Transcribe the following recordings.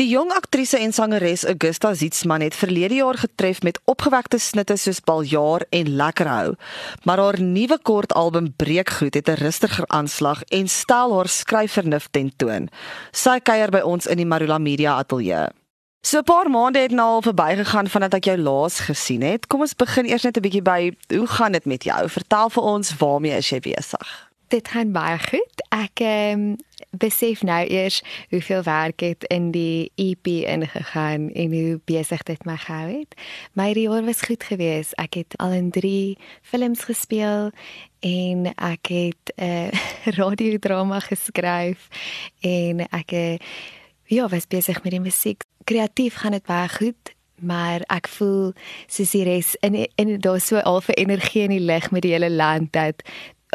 Die jong aktrise en sangeres Augusta Zietsman het verlede jaar getref met opgewekte snitte soos Baljaar en Lekker hou. Maar haar nuwe kort album Breekgoed het 'n rustiger aanslag en stel haar skryfvernuf tentoon. Sy kuier by ons in die Marula Media Ateljee. So 'n paar maande het nou al verbygegaan vandat ek jou laas gesien het. Kom ons begin eers net 'n bietjie by hoe gaan dit met jou? Vertel vir ons waarmee is jy besig? Dit gaan baie goed. Ek ehm um, besef nou eers hoeveel werk het in die EP ingegaan en hoe besig dit my gehou het. My jaar was goed geweest. Ek het al in 3 films gespeel en ek het 'n uh, radiodrama geskryf en ek uh, ja, was besig met die musiek. Kreatief gaan dit baie goed maar ek voel soos die res in in daar so al vir energie in die lig met die hele land dat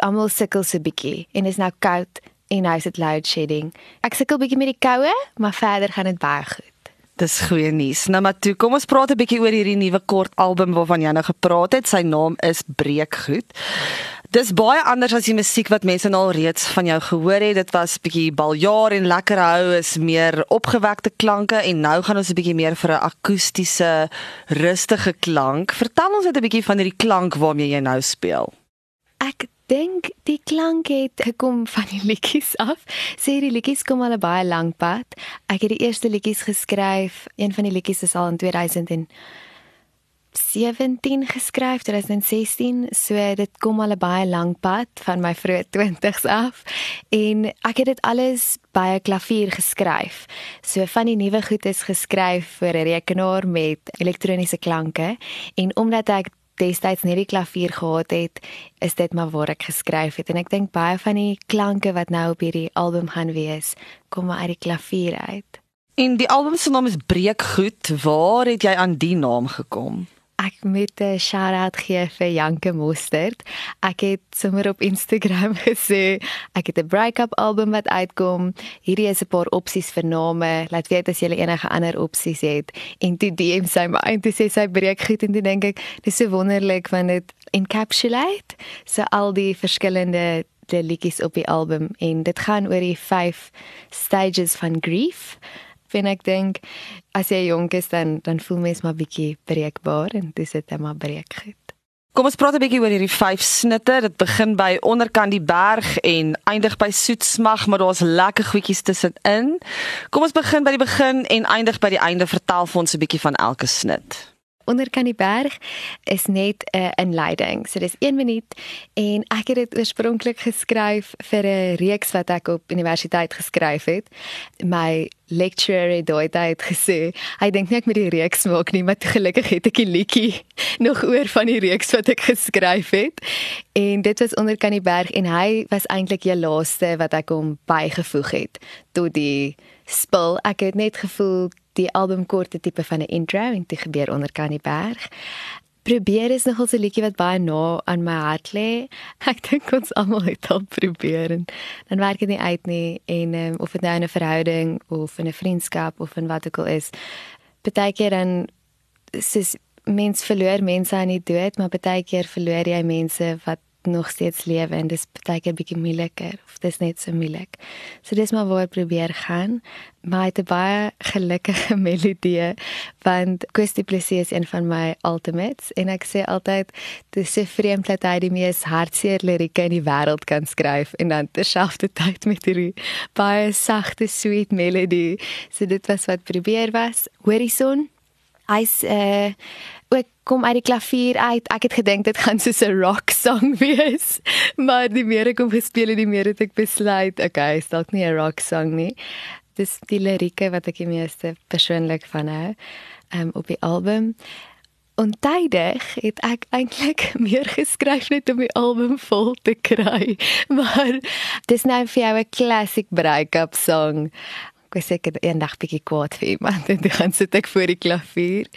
almal sukkel so bietjie en is nou koud en nou is dit load shedding. Ek sukkel bietjie met die koue, maar verder gaan dit baie goed. Dis goeie nuus. Nou maar toe, kom ons praat 'n bietjie oor hierdie nuwe kort album waarvan jy nou gepraat het. Sy naam is Breekgoed. Dis baie anders as die musiek wat mense nou al reeds van jou gehoor het. Dit was bietjie baljaar en lekker hou is meer opgewekte klanke en nou gaan ons 'n bietjie meer vir 'n akoestiese, rustige klank. Vertel ons net 'n bietjie van hierdie klank waarmee jy nou speel. Ek dink die klank het gekom van die liedjies af. Sê die liedjies kom al 'n baie lank pad. Ek het die eerste liedjies geskryf. Een van die liedjies is al in 2017 geskryf, 2016. So dit kom al 'n baie lank pad van my vroeë 20's af. En ek het dit alles by 'n klavier geskryf. So van die nuwe goed is geskryf vir 'n rekenaar met elektroniese klanke en omdat ek destyds net die klavier gehad het, is dit maar waar ek geskryf het en ek dink baie van die klanke wat nou op hierdie album gaan wees, kom uit die klavier uit. En die album se naam is Breekgoed. Waar het jy aan die naam gekom? Ek moet 'n shout-out gee vir Janke Mostert. Ek het sommer op Instagram gesê ek het 'n break-up album wat uitkom. Hierdie is 'n paar opsies vir name. Laat weet as jy enige ander opsies het. En toe DM sy my en toe sê sy breek goed en toe dink ek dis so wonderlik want dit encapsulate so al die verskillende die liedjies op die album en dit gaan oor die vyf stages van grief en ek dink as jy jonk is dan dan voel mens maar bietjie breekbaar en dis dit net maar breek goed. Kom ons praat 'n bietjie oor hierdie vyf snitte. Dit begin by onderkant die berg en eindig by soetsmag, maar daar's lekker goedjies tussenin. Kom ons begin by die begin en eindig by die einde. Vertel vir ons 'n bietjie van elke snit onder kan die berg is net 'n uh, inleiding. So dis 1 minuut en ek het dit oorspronklik geskryf vir 'n reeks wat ek op universiteit geskryf het. My lecturer het daai tyd gesê, hy dink net met die reeks maak nie, maar gelukkig het ek die liedjie nog oor van die reeks wat ek geskryf het. En dit was onder kan die berg en hy was eintlik die laaste wat ek hom bygevoeg het tot die spul. Ek het net gevoel die album korte tipe van 'n intro en dit gebeur onder kan die berg. Probeer is nogal 'n liedjie wat baie na aan my hart lê. Ek dink ons almal het al probeer en dan werk dit nie uit nie en um, of dit nou in 'n verhouding of in 'n vriendskap of in wat ook al is. Partykeer dan sis mens verloor mense aan die dood, maar partykeer verloor jy mense wat nog steeds lewe en dis baie keer bietjie moeiliker of dis net so moeilik. So dis maar waar ek probeer gaan. Maar dit is baie gelukkige melodie want Kirsty Plessis is een van my ultimates en ek sê altyd dis so vreemd dat hy die mees hartseer lirieke in die wêreld kan skryf en dan terselfdertyd met hierdie baie sagte sweet melodie. So dit was wat probeer was. Horizon. Hy's uh, ook kom uit die klavier uit. Ek het gedink dit gaan soos 'n rock song wees. Maar die meer ek hom gespeel het, die meer het ek besluit, okay, is dalk nie 'n rock song nie. Dis die lirieke wat ek die meeste persoonlik van hou um, op die album. Ontydig het ek eintlik meer geskryf net om die album vol te kry. Maar dis nou vir jou 'n classic break-up song ek was seker eendag bietjie kwaad vir iemand en dan sit ek voor die klavier.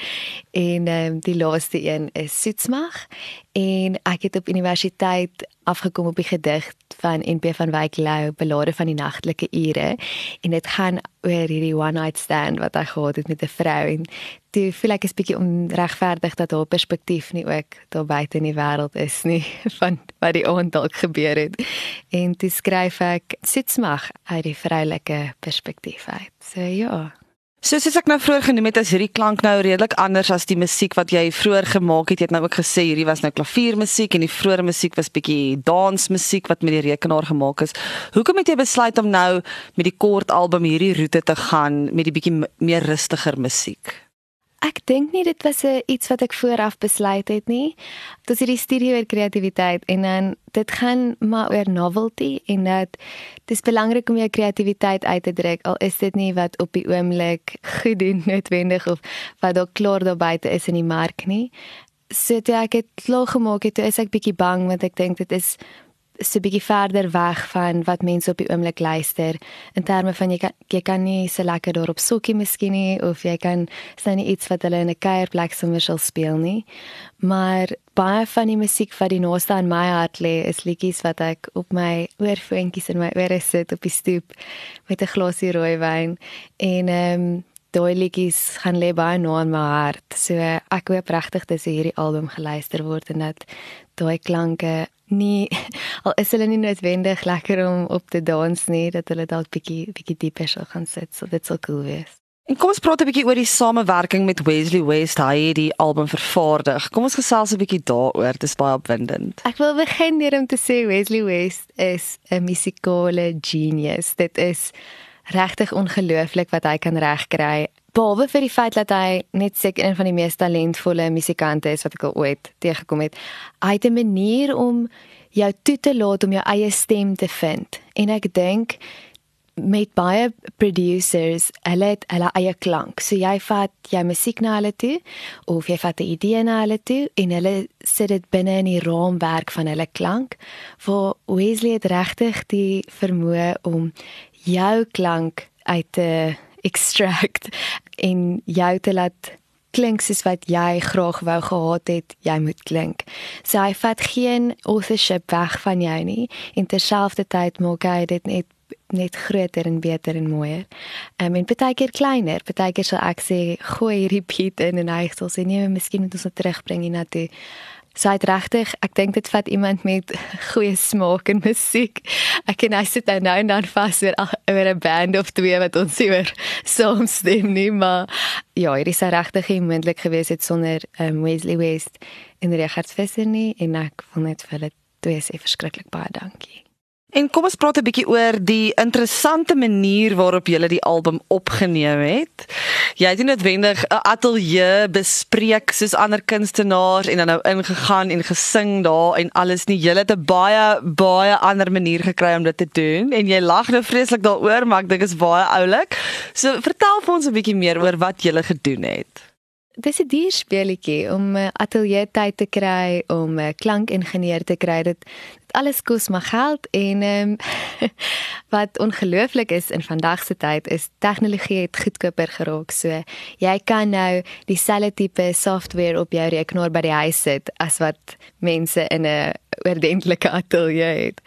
En ehm um, die laaste een is Soetsmag en ek het op universiteit afgekom op die gedig van NP van Wyk Lou belade van die nagtelike ure. En dit gaan oor hierdie one night stand wat hy gehad het met 'n vrou. En toe voel ek is bietjie onregverdig dat haar perspektief nie ook daar buite in die wêreld is nie van wat die aand dalk gebeur het. En toe skryf ek Soetsmag uit die vroulike perspektief uit. So ja Soos ek nou vroeër genoem het, is hierdie klank nou redelik anders as die musiek wat jy vroeër gemaak het. Jy het nou ook gesê hierdie was nou klaviermusiek en die vroeëre musiek was bietjie dansmusiek wat met die rekenaar gemaak is. Hoekom het jy besluit om nou met die kort album hierdie roete te gaan met die bietjie meer rustiger musiek? Ek dink nie dit was iets wat ek vooraf besluit het nie. Dit is hierdie studie oor kreatiwiteit en dan dit gaan maar oor novelty en dat dis belangrik om jou kreatiwiteit uit te druk al is dit nie wat op die oomblik goed doen noodwendig of wat dalk klaar daar buite is in die mark nie. So toe ek dit klaar gemaak het, toe is ek bietjie bang want ek dink dit is so bietjie verder weg van wat mense op die oomblik luister. In terme van jy kan jy kan nie so lekker daarop sokkie miskien nie of jy kan sien nie iets wat hulle in 'n kuierplek sommer sal speel nie. Maar baie van die musiek wat die naaste aan my hart lê is liedjies wat ek op my oorfoontjies in my ore sit op die stoep met 'n glasie rooiwyn. En ehm um, daai liedjies gaan lê baie na in my hart. So ek hoop regtig dis hierdie album geluister word en dat daai klanke nie al is hulle nie noodwendig lekker om op te dans nie dat hulle dalk bietjie bietjie dieper sal gaan sit so dit sal cool wees. En kom ons praat 'n bietjie oor die samewerking met Wesley West hy het die album vervaardig. Kom ons gesels 'n bietjie daaroor. Dit is baie opwindend. Ek wil begin deur om te sê Wesley West is 'n musikale genius. Dit is regtig ongelooflik wat hy kan regkry behalwe vir die feit dat hy net seker een van die mees talentvolle musikante is wat ek al ooit teëgekom het. Hy het 'n manier om jou toe te laat om jou eie stem te vind. En ek dink met baie producers, hulle het hulle eie klank. So jy vat jou musiek na hulle toe of jy vat 'n idee na hulle toe en hulle sit dit binne in die raamwerk van hulle klank. Vir Wesley het regtig die vermoë om jou klank uit te extract en jou te laat klink soos wat jy graag wou gehad het jy moet klink. So hy vat geen authorship weg van jou nie en terselfdertyd maak hy dit net net groter en beter en mooier. Um, en baie keer kleiner, baie keer sal ek sê gooi hierdie beat in en hy sê nee, miskien moet ons dit terugbring hiernatoe. Sy het regtig, ek dink dit vat iemand met goeie smaak in musiek. Ek en hy sit nou en dan vas oor oor 'n band of twee wat ons oor soms stem nie, maar ja, hier is regtig nie moontlik geweest het sonder um, Wesley West en Richard Visser nie en ek wil net vir hulle twee sê verskriklik baie dankie. En kom ons praat 'n bietjie oor die interessante manier waarop jy die album opgeneem het. Jy het nie noodwendig 'n ateljee bespreek soos ander kunstenaars en dan nou ingegaan en gesing daar en alles nie. Jy het 'n baie baie ander manier gekry om dit te doen en jy lag nou vreeslik daaroor, maar ek dink dit is baie oulik. So vertel vir ons 'n bietjie meer oor wat jy gedoen het. Dis 'n duur speletjie om 'n ateljee tyd te kry, om 'n klankingenieur te kry. Dit alles kos maar geld en um, wat ongelooflik is in vandag se tyd is tegnologie het goedkoper geraak. So jy kan nou dieselfde tipe software op jou rekenaar by die huis sit as wat mense in 'n oordentlike ateljee het.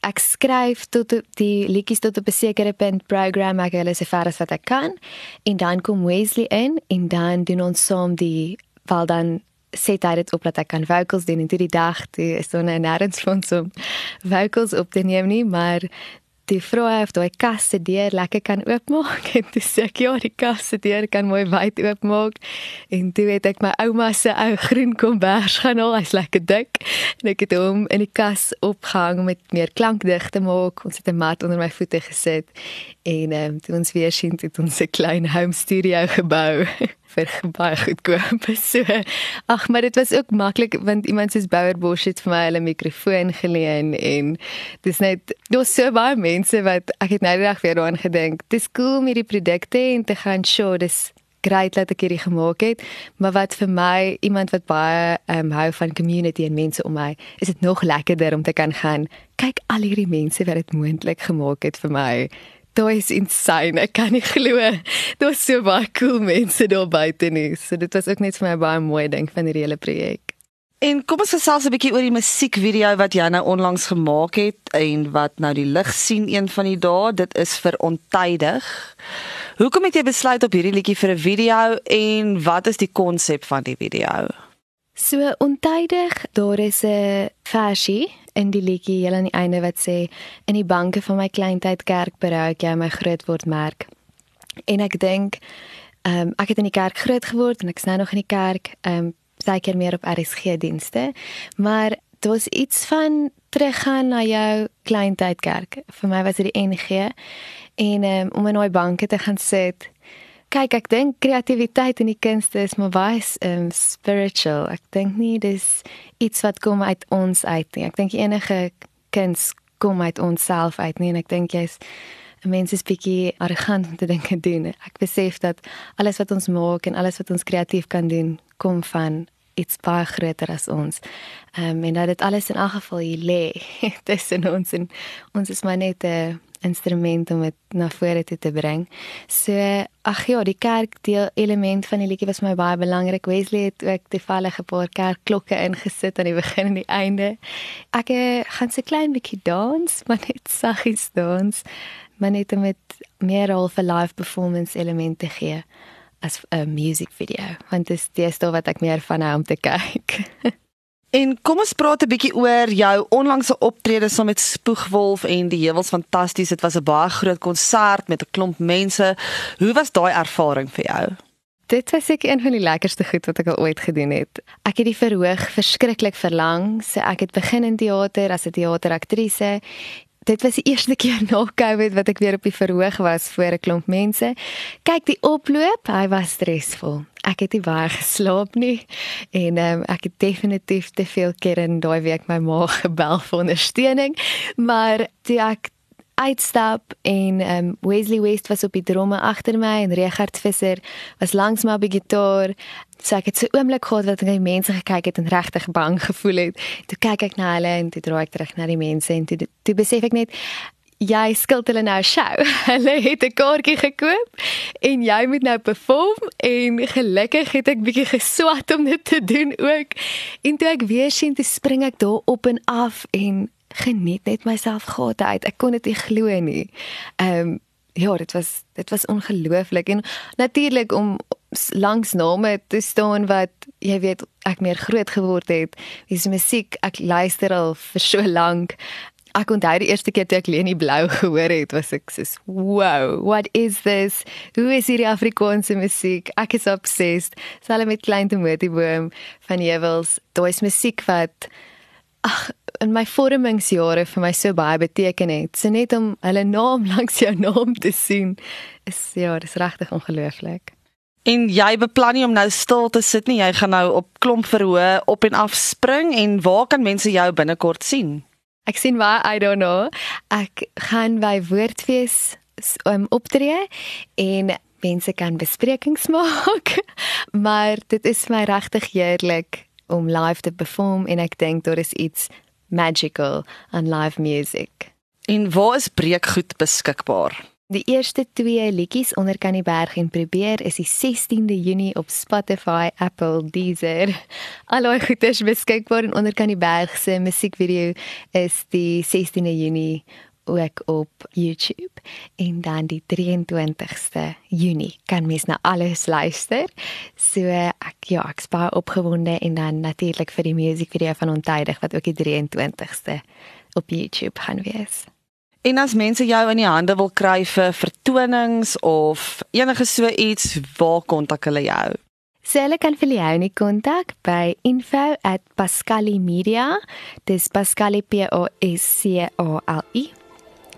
Ek skryf tot die liedjies tot op 'n sekere punt program ek hulle so ver as wat ek kan en dan kom Wesley in en dan doen ons saam die val dan set hy dit op dat ek kan vocals doen en toe die dag toe is so 'n nêrens van so vocals op te neem nie maar die vrou het daai kas se deur lekker kan oopmaak. En toe sê ek ja die kas se deur kan mooi wyd oopmaak. En toe het ek my ouma se ou groen kombers gaan haal. Hy's lekker dik. En ek het hom in die kas opgehang met meer klankdig te maak. Ons het 'n mat onder my voete gesit. En um, toe ons weer sien het ons 'n klein home studio gebou vir baie goedkoop. So ag, maar dit was ook maklik want iemand soos Bouer Bosch het vir my hulle mikrofoon geleen en dis net daar's so baie mense wat ek het nou die dag weer daaraan gedink. Dis cool met die produkte en te gaan show dis great dat ek hierdie gemaak het, maar wat vir my iemand wat baie um, hou van community en mense om my, is dit nog lekkerder om te kan gaan kyk al hierdie mense wat dit moontlik gemaak het vir my. Dit is insane. Ek kan nie glo daar's so baie cool mense daar buite nie. So dit was ook net vir my baie mooi ding van hierdie hele projek. En kom ons gesels 'n bietjie oor die musiekvideo wat jy nou onlangs gemaak het en wat nou die lig sien een van die dae. Dit is vir ontydig. Hoekom het jy besluit op hierdie liedjie vir 'n video en wat is die konsep van die video? So ontydig, daar is 'n versie in die liedjie heel aan die einde wat sê in die banke van my kleintyd kerk berou ek jy my groot word merk. En ek dink Ehm um, ek het in die kerk groot geword en ek's nou nog in die kerk. Ehm um, baie keer meer op RSG dienste. Maar dit was iets van teruggaan na jou kleintydkerk. Vir my was dit die NG en um, om in daai banke te gaan sit. Kyk, ek dink kreatiwiteit in die kunste is maar baie um, spiritual. Ek dink nie dis iets wat kom uit ons uit nie. Ek dink enige kuns kom uit onsself uit nie en ek dink jy's 'n mens is bietjie arrogant om te dink en doen. Ek besef dat alles wat ons maak en alles wat ons kreatief kan doen, kom van iets baie groter as ons. Ehm um, en dat dit alles in elk geval hier lê tussen ons en ons is maar net 'n instrument om dit na vore toe te bring. So ag ja, die kerk deel element van die liedjie was my baie belangrik. Wesley het ook toevallig 'n paar kerkklokke ingesit aan die begin en die einde. Ek uh, gaan so klein bietjie dans, maar net saggies dans, maar net om dit meer al vir live performance elemente gee as 'n music video want dit is dis daar wat ek meer van hou om te kyk. En kom ons praat 'n bietjie oor jou onlangse optrede saam met Spoegwolf en die Heuwels fantasties. Dit was 'n baie groot konsert met 'n klomp mense. Hoe was daai ervaring vir jou? Dit was ek een van die lekkerste goed wat ek al ooit gedoen het. Ek het die verhoog verskriklik verlang. So ek het begin in teater as 'n teateraktrise dit was die eerste keer na COVID wat ek weer op die verhoog was voor 'n klomp mense. Kyk, die oploop, hy was stresvol. Ek het nie baie geslaap nie en um, ek het definitief te veel keer in daai week my ma gebel vir ondersteuning, maar toe ek uitstap en um, Wesley West was op die drome agter my en Regard Visser was langs my op die gitaar. So ek het so oomblik gehad wat ek na die mense gekyk het en regtig bang gevoel het. Toe kyk ek na hulle en toe draai ek terug na die mense en toe toe besef ek net jy skuld hulle nou 'n show. Hulle het 'n kaartjie gekoop en jy moet nou perform en gelukkig het ek bietjie geswat om dit te doen ook. En toe ek weer sien te spring ek daar op en af en geniet net myself gate uit. Ek kon dit nie glo nie. Ehm um, ja, dit was dit was ongelooflik en natuurlik om langs name te staan wat jy weet ek meer groot geword het. Dis musiek ek luister al vir so lank. Ek onthou die eerste keer toe ek Leni Blou gehoor het, was ek so, "Wow, what is this? Hoe is hierdie Afrikaanse musiek? Ek is obsessed." Selfs met Klein Timothyboom van Jewels, daai is musiek wat ag in my vormingsjare vir my so baie beteken het. So net om hulle naam langs jou naam te sien is ja, dis regtig ongelooflik. En jy beplan nie om nou stil te sit nie. Jy gaan nou op klomp verhoë op en af spring en waar kan mense jou binnekort sien? Ek sien waar I don't know. Ek gaan by Woordfees um, optree en mense kan besprekings maak. maar dit is my regtig heerlik om live te perform en ek dink daar is iets magical aan live music. En waar is breekgoed beskikbaar? Die eerste twee liedjies onder kan die berg en probeer is die 16de Junie op Spotify, Apple, Deezer. Allei goeders beskikbaar en onder kan die berg se musiekvideo is die 16de Junie ook op YouTube en dan die 23ste Junie kan mens na alles luister. So ek ja, ek's baie opgewonde en dan natuurlik vir die musiekvideo van Ontydig wat ook die 23ste op YouTube gaan wees. En as mense jou in die hande wil kry vir vertonings of enige so iets, waar kontak hulle jou? So hulle kan vir jou nie kontak by info@pascalimedia. Dis Pascali P O S C A L I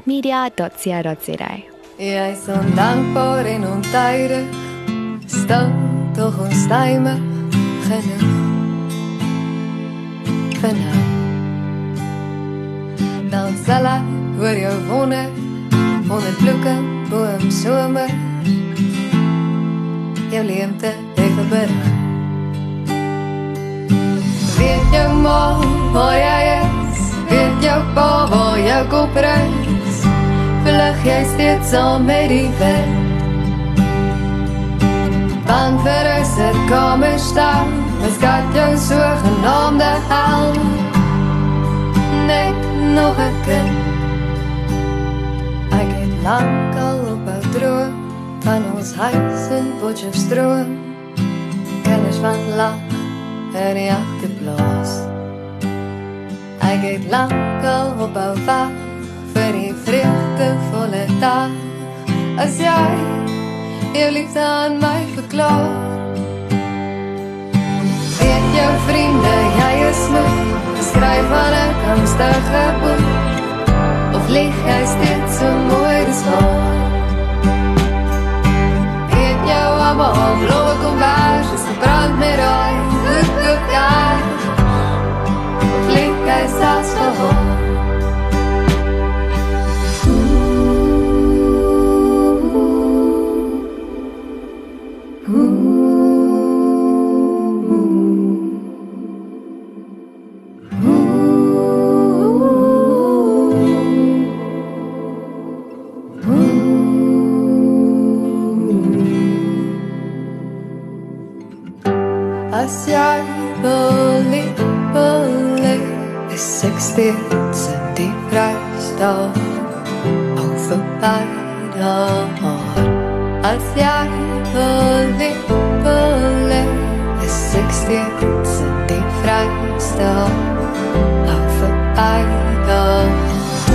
media.co.za. Jy is ondankbaar en ontydig. Stil tog ons stemme genoeg. Genoeg. Dan sal ek oor jou wonder onder bloeke boom somer. Jou leemte even berg. Weet jou ma waar jy is? Weet jou pa waar jou kop reis? vlug jy steeds saam met die wind Bang vir een sitkamer staan Miskat jou sogenaamde hel Net nog een kind Lang al op jou droom Van ons huis in Potjefstroom Kinders van lach in die achterplaas Ek het lang al op jou wacht vir die vreugdevolle dag as jy jou liefde aan my verklaar. Weet jou vriende, jy is moeg, skryf aan 'n angstige boek. Lieg jy steeds so mooi dis waar? Weet jou mamma, blou kom baas, is gebrand met daai goed goed daar. Lieg jy selfs vir voorbij de hart. Als jij verliefd beleefd is 16 zijn die vrijste ook voorbij de hart.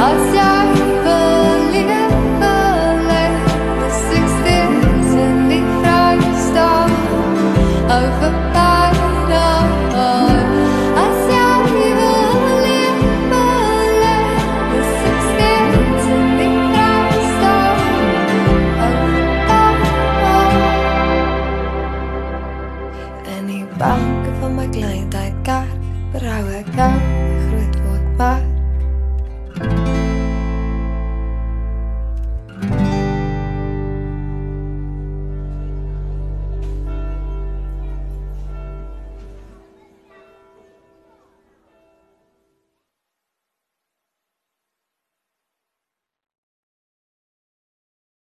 Als jij verliefd